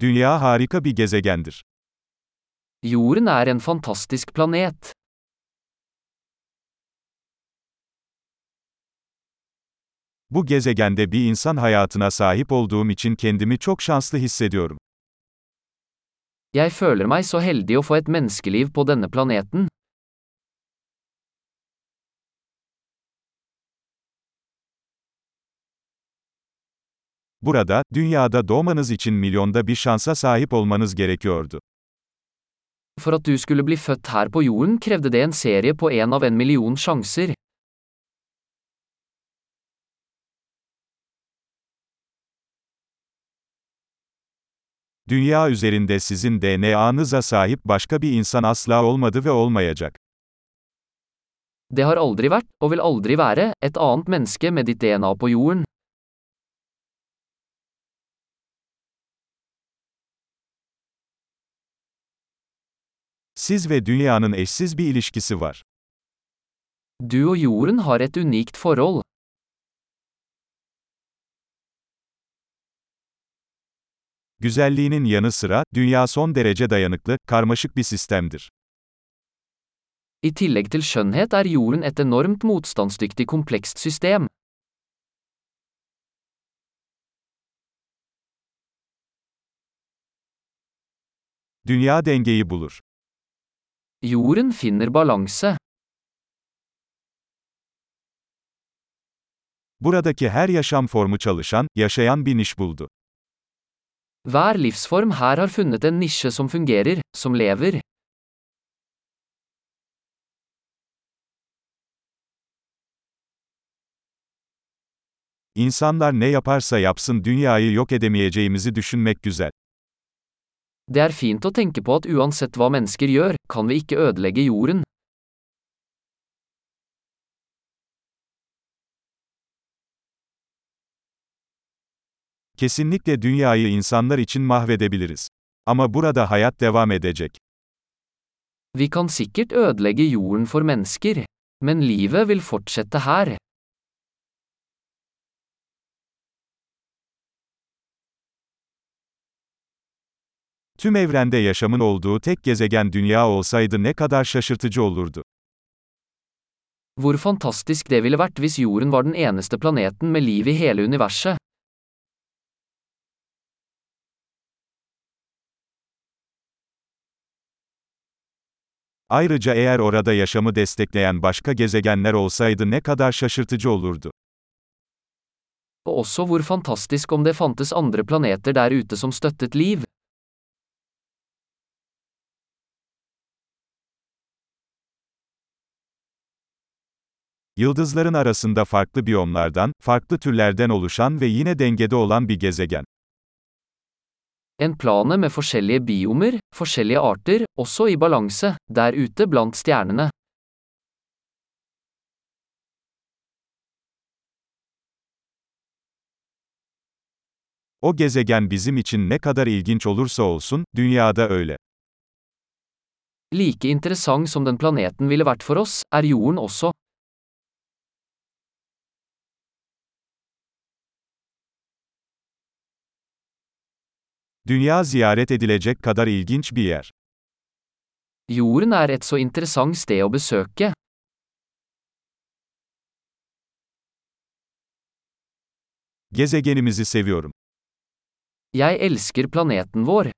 Dünya harika bir gezegendir. Jorden er en fantastisk planet. Bu gezegende bir insan hayatına sahip olduğum için kendimi çok şanslı hissediyorum. Jeg føler meg så heldig å få et menneskeliv på denne planeten. Burada, dünyada doğmanız için milyonda bir şansa sahip olmanız gerekiyordu. For at du skulle bli født her på jorden krevde det en serie på en av en million sjanser. Dünya üzerinde sizin DNA'nıza sahip başka bir insan asla olmadı ve olmayacak. Det har aldri vært, og vil aldri være, et annet menneske med ditt DNA på jorden. Siz ve dünyanın eşsiz bir ilişkisi var. Du og jorden har et unikt forhold. Güzelliğinin yanı sıra, dünya son derece dayanıklı, karmaşık bir sistemdir. I tillegg til skjønnhet er jorden et enormt motstandsdyktig komplekst system. Dünya dengeyi bulur. Jorden finner balanse. Buradaki her yaşam formu çalışan, yaşayan bir niş buldu. Hver livsform her har funnet en nisje som fungerer, som lever. İnsanlar ne yaparsa yapsın dünyayı yok edemeyeceğimizi düşünmek güzel. Det er fint å tenke på at uansett hva mennesker gjør, kan vi ikke ødelegge jorden. Kesinlikle dünyayı insanlar için mahvedebiliriz. Ama burada hayat devam edecek. Vi kan sikkert ødelegge jorden for mennesker. Men livet vil fortsette her. Tüm evrende yaşamın olduğu tek gezegen dünya olsaydı ne kadar şaşırtıcı olurdu. Hvor fantastisk det ville vært hvis jorden var den eneste planeten med liv i hele universet. Ayrıca eğer orada yaşamı destekleyen başka gezegenler olsaydı ne kadar şaşırtıcı olurdu. Og også hvor fantastisk om det fantes andre planeter der ute som støttet liv. Yıldızların arasında farklı biyomlardan, farklı türlerden oluşan ve yine dengede olan bir gezegen. En plane med forskjellige biomer, forskjellige arter, også i balanse, der ute blant stjernene. O gezegen bizim için ne kadar ilginç olursa olsun, dünyada öyle. Like interessant som den planeten ville vært for oss, er jorden også. Dünya ziyaret edilecek kadar ilginç bir yer. Jorden er et så interessant sted å besøke. Gezegenimizi seviyorum. Jeg elsker planeten vår.